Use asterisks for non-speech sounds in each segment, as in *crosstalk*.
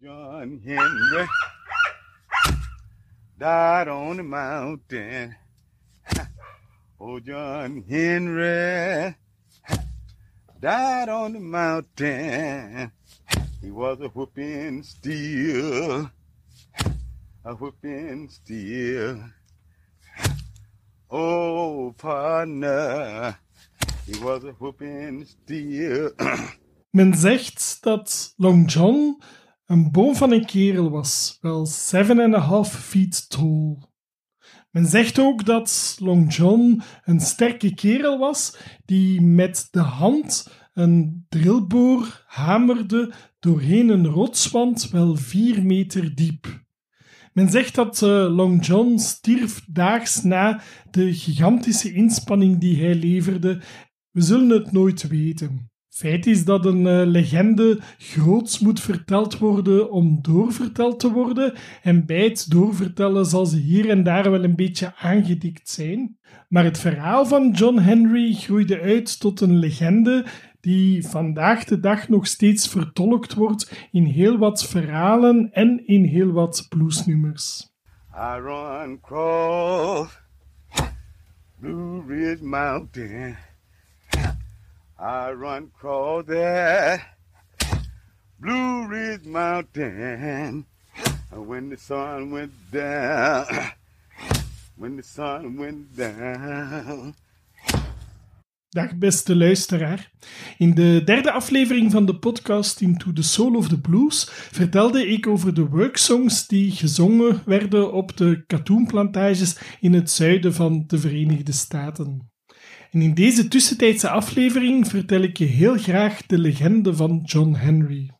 John Henry died on the mountain. *laughs* Oh, John Henry died on the mountain. He was a whooping steel, a whooping steel. Oh, partner, he was a whooping steel. Men zegt dat Long John een boom van een kerel was, wel 7,5 feet tall. Men zegt ook dat Long John een sterke kerel was die met de hand een drillboor hamerde doorheen een rotswand wel 4 meter diep. Men zegt dat uh, Long John stierf daags na de gigantische inspanning die hij leverde. We zullen het nooit weten. Feit is dat een uh, legende groots moet verteld worden om doorverteld te worden, en bij het doorvertellen zal ze hier en daar wel een beetje aangedikt zijn. Maar het verhaal van John Henry groeide uit tot een legende die vandaag de dag nog steeds vertolkt wordt in heel wat verhalen en in heel wat bluesnummers. Blue Ridge Mountain. I run across that Blue Ridge Mountain. When the sun went down, when the sun went down. Dag beste luisteraar. In de derde aflevering van de podcast Into the Soul of the Blues vertelde ik over de worksongs die gezongen werden op de katoenplantages in het zuiden van de Verenigde Staten. En in deze tussentijdse aflevering vertel ik je heel graag de legende van John Henry.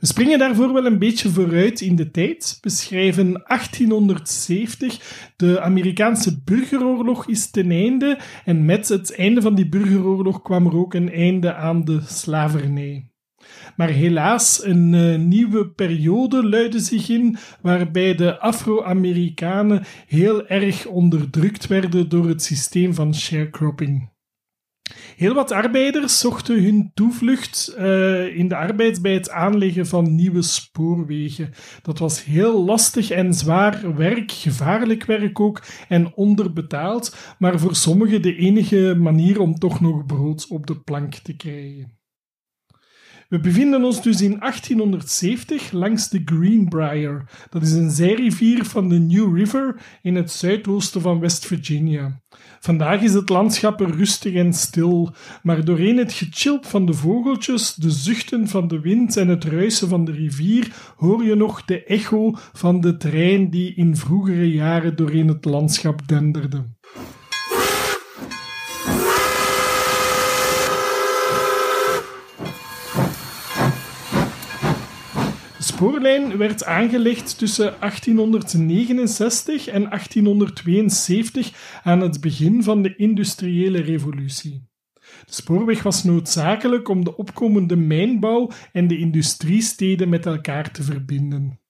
We springen daarvoor wel een beetje vooruit in de tijd, beschrijven 1870. De Amerikaanse burgeroorlog is ten einde en met het einde van die burgeroorlog kwam er ook een einde aan de slavernij. Maar helaas, een uh, nieuwe periode luidde zich in, waarbij de Afro-Amerikanen heel erg onderdrukt werden door het systeem van sharecropping. Heel wat arbeiders zochten hun toevlucht uh, in de arbeid bij het aanleggen van nieuwe spoorwegen. Dat was heel lastig en zwaar werk, gevaarlijk werk ook en onderbetaald, maar voor sommigen de enige manier om toch nog brood op de plank te krijgen. We bevinden ons dus in 1870 langs de Greenbrier. Dat is een zijrivier van de New River in het zuidoosten van West Virginia. Vandaag is het landschap rustig en stil, maar doorheen het gechilp van de vogeltjes, de zuchten van de wind en het ruisen van de rivier hoor je nog de echo van de trein die in vroegere jaren doorheen het landschap denderde. Spoorlijn werd aangelegd tussen 1869 en 1872 aan het begin van de industriële revolutie. De spoorweg was noodzakelijk om de opkomende mijnbouw en de industriesteden met elkaar te verbinden.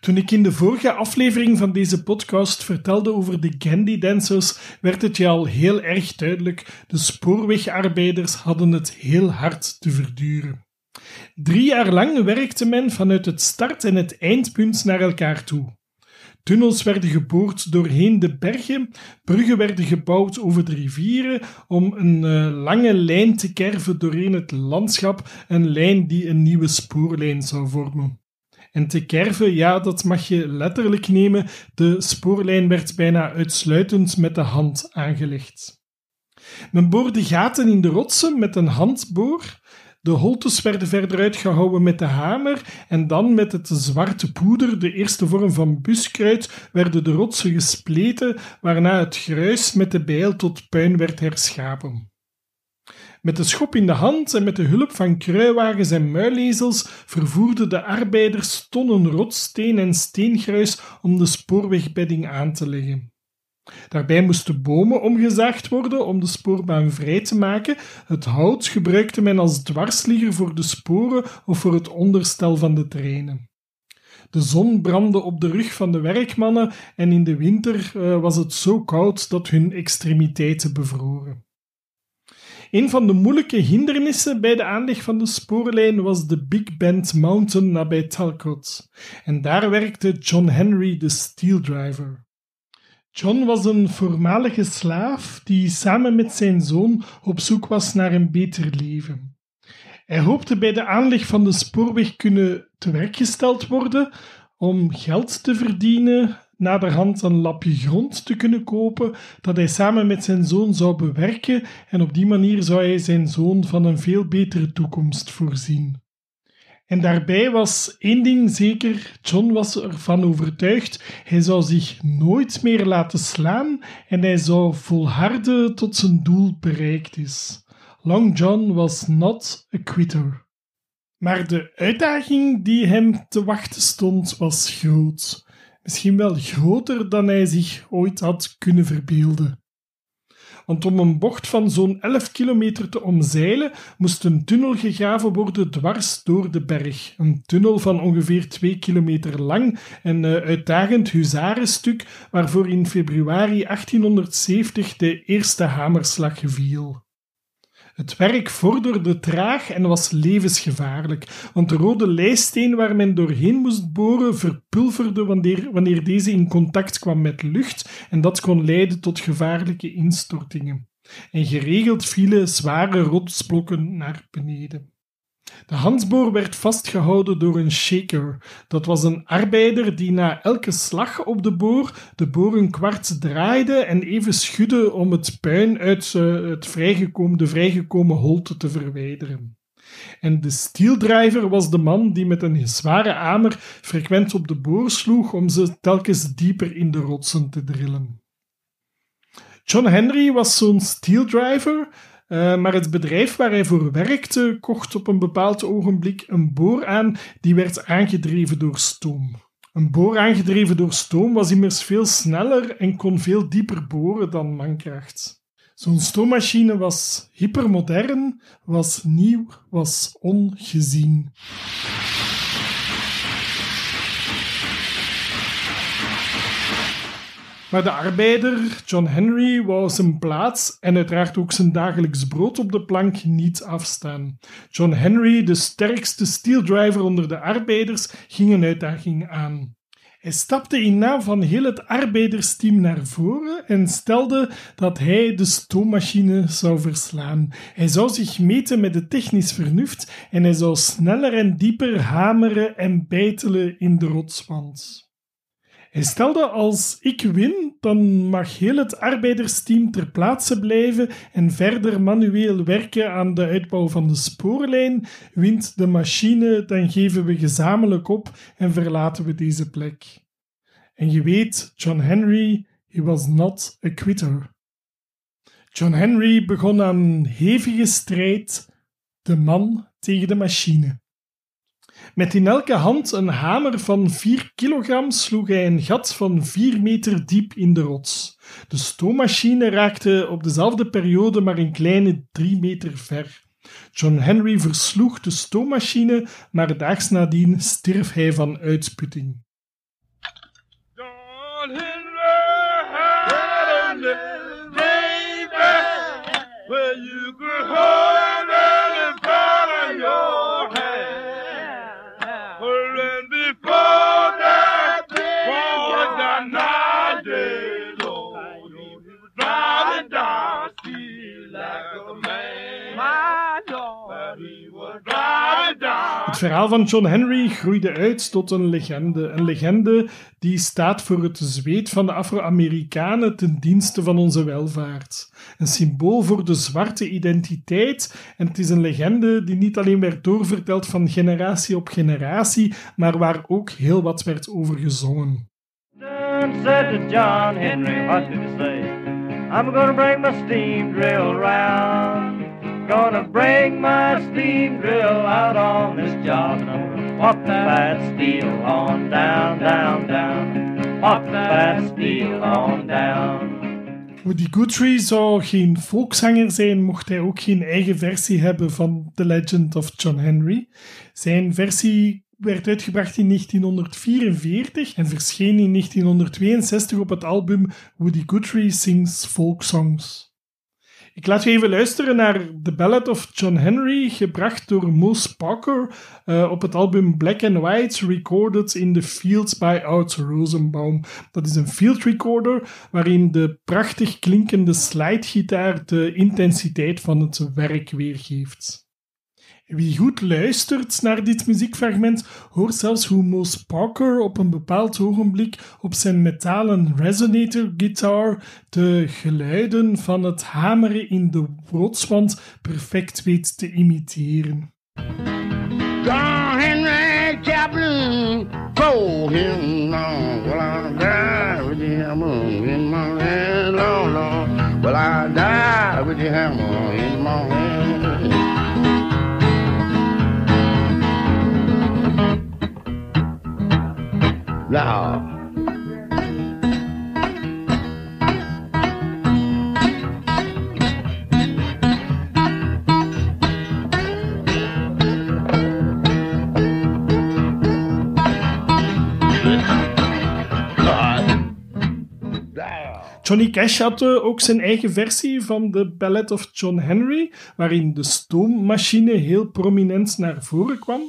Toen ik in de vorige aflevering van deze podcast vertelde over de Gandhi Dancers, werd het je al heel erg duidelijk: de spoorwegarbeiders hadden het heel hard te verduren. Drie jaar lang werkte men vanuit het start- en het eindpunt naar elkaar toe. Tunnels werden geboord doorheen de bergen, bruggen werden gebouwd over de rivieren om een uh, lange lijn te kerven doorheen het landschap, een lijn die een nieuwe spoorlijn zou vormen. En te kerven, ja, dat mag je letterlijk nemen, de spoorlijn werd bijna uitsluitend met de hand aangelegd. Men boorde gaten in de rotsen met een handboor, de holtes werden verder uitgehouwen met de hamer en dan met het zwarte poeder, de eerste vorm van buskruid, werden de rotsen gespleten, waarna het gruis met de bijl tot puin werd herschapen. Met de schop in de hand en met de hulp van kruiwagens en muilezels vervoerden de arbeiders tonnen rotsteen en steengruis om de spoorwegbedding aan te leggen. Daarbij moesten bomen omgezaagd worden om de spoorbaan vrij te maken. Het hout gebruikte men als dwarsligger voor de sporen of voor het onderstel van de treinen. De zon brandde op de rug van de werkmannen en in de winter uh, was het zo koud dat hun extremiteiten bevroren. Een van de moeilijke hindernissen bij de aanleg van de spoorlijn was de Big Bend Mountain nabij Talcott. En daar werkte John Henry de steel driver. John was een voormalige slaaf die samen met zijn zoon op zoek was naar een beter leven. Hij hoopte bij de aanleg van de spoorweg kunnen te werk worden om geld te verdienen, naderhand een lapje grond te kunnen kopen dat hij samen met zijn zoon zou bewerken en op die manier zou hij zijn zoon van een veel betere toekomst voorzien. En daarbij was één ding zeker: John was ervan overtuigd, hij zou zich nooit meer laten slaan en hij zou volharden tot zijn doel bereikt is. Long John was not a quitter. Maar de uitdaging die hem te wachten stond was groot. Misschien wel groter dan hij zich ooit had kunnen verbeelden. Want om een bocht van zo'n 11 kilometer te omzeilen, moest een tunnel gegraven worden dwars door de berg. Een tunnel van ongeveer 2 kilometer lang, een uh, uitdagend huzarenstuk waarvoor in februari 1870 de eerste hamerslag viel. Het werk vorderde traag en was levensgevaarlijk, want de rode leisteen waar men doorheen moest boren verpulverde wanneer, wanneer deze in contact kwam met lucht en dat kon leiden tot gevaarlijke instortingen. En geregeld vielen zware rotsblokken naar beneden. De handsboor werd vastgehouden door een shaker. Dat was een arbeider die na elke slag op de boor de boor een kwart draaide en even schudde om het puin uit het vrijgekomen, de vrijgekomen holte te verwijderen. En de steeldriver was de man die met een zware amer frequent op de boor sloeg om ze telkens dieper in de rotsen te drillen. John Henry was zo'n steeldriver uh, maar het bedrijf waar hij voor werkte kocht op een bepaald ogenblik een boor aan die werd aangedreven door stoom. Een boor aangedreven door stoom was immers veel sneller en kon veel dieper boren dan mankracht. Zo'n stoommachine was hypermodern, was nieuw, was ongezien. Maar de arbeider, John Henry, wou zijn plaats en uiteraard ook zijn dagelijks brood op de plank niet afstaan. John Henry, de sterkste steeldriver onder de arbeiders, ging een uitdaging aan. Hij stapte in naam van heel het arbeidersteam naar voren en stelde dat hij de stoommachine zou verslaan. Hij zou zich meten met de technisch vernuft en hij zou sneller en dieper hameren en bijtelen in de rotswand. Hij stelde als ik win, dan mag heel het arbeidersteam ter plaatse blijven en verder manueel werken aan de uitbouw van de spoorlijn. Wint de machine, dan geven we gezamenlijk op en verlaten we deze plek. En je weet, John Henry, he was not a quitter. John Henry begon aan hevige strijd, de man tegen de machine. Met in elke hand een hamer van 4 kilogram sloeg hij een gat van 4 meter diep in de rots. De stoommachine raakte op dezelfde periode maar een kleine 3 meter ver. John Henry versloeg de stoommachine, maar daags nadien stierf hij van uitsputting. John Henry where you Foreign before. Het verhaal van John Henry groeide uit tot een legende. Een legende die staat voor het zweet van de Afro-Amerikanen ten dienste van onze welvaart. Een symbool voor de zwarte identiteit. En het is een legende die niet alleen werd doorverteld van generatie op generatie, maar waar ook heel wat werd over gezongen. Said to John Henry, what did he say? I'm gonna bring my steam drill round. Gonna bring my steam drill out on this job. And I'm pop that steel on down, down, down. Pop that steel on down. Woody Guthrie zou geen volkszanger zijn, mocht hij ook geen eigen versie hebben van The Legend of John Henry. Zijn versie werd uitgebracht in 1944 en verscheen in 1962 op het album Woody Guthrie Sings Folk Songs. Ik laat je even luisteren naar The Ballad of John Henry, gebracht door Moose Parker uh, op het album Black and White, recorded in the Fields by Art Rosenbaum. Dat is een field recorder waarin de prachtig klinkende slidegitaar de intensiteit van het werk weergeeft. Wie goed luistert naar dit muziekfragment, hoort zelfs hoe Moose Parker op een bepaald ogenblik op zijn metalen resonator guitar de geluiden van het hameren in de rotswand perfect weet te imiteren. John Henry Chaplin, long. Well, I die with the hammer die with the hammer in my. Johnny Cash had uh, ook zijn eigen versie van de Ballad of John Henry, waarin de stoommachine heel prominent naar voren kwam.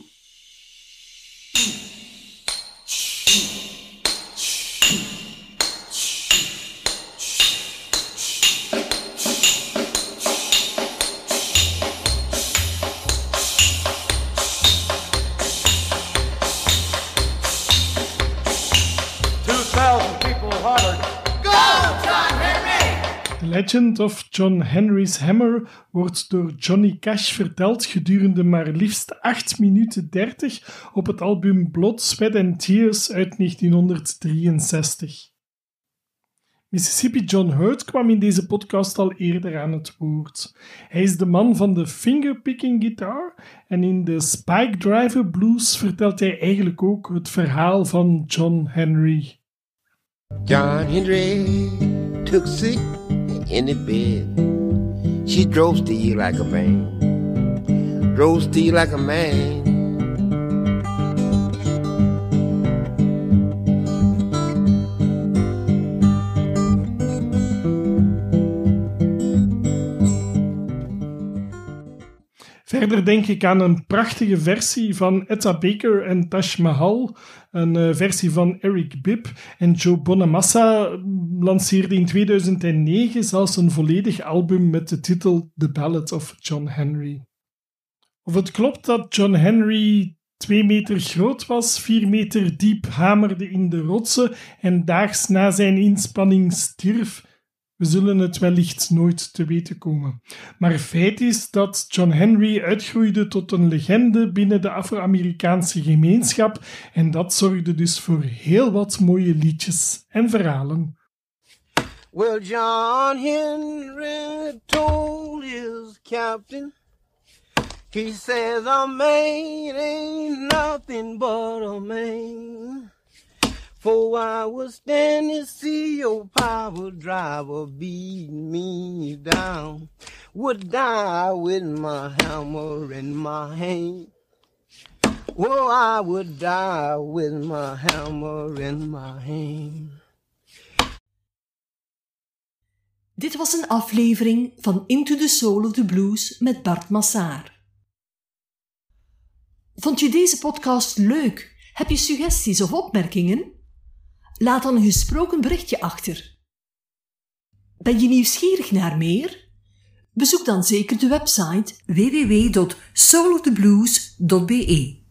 Legend of John Henry's Hammer wordt door Johnny Cash verteld gedurende maar liefst 8 minuten 30 op het album Blood, Sweat and Tears uit 1963. Mississippi John Hurt kwam in deze podcast al eerder aan het woord. Hij is de man van de fingerpicking guitar en in de Spike Driver Blues vertelt hij eigenlijk ook het verhaal van John Henry. John Henry took sick in the bed. She drove to you like a man, drove to you like a man. Verder denk ik aan een prachtige versie van Etta Baker en Tash Mahal, een uh, versie van Eric Bibb. En Joe Bonamassa lanceerde in 2009 zelfs een volledig album met de titel The Ballad of John Henry. Of het klopt dat John Henry twee meter groot was, vier meter diep hamerde in de rotsen en daags na zijn inspanning stierf, we zullen het wellicht nooit te weten komen. Maar feit is dat John Henry uitgroeide tot een legende binnen de Afro-Amerikaanse gemeenschap en dat zorgde dus voor heel wat mooie liedjes en verhalen. Well, John Henry told his captain, he says a man ain't nothing but a man. For I was standing, see your power driver beat me down. Would die with my hammer in my hand. Oh, I would die with my hammer in my hand. Dit was een aflevering van Into the Soul of the Blues met Bart Massaar. Vond je deze podcast leuk? Heb je suggesties of opmerkingen? Laat dan een gesproken berichtje achter. Ben je nieuwsgierig naar meer? Bezoek dan zeker de website www.solotheblues.be.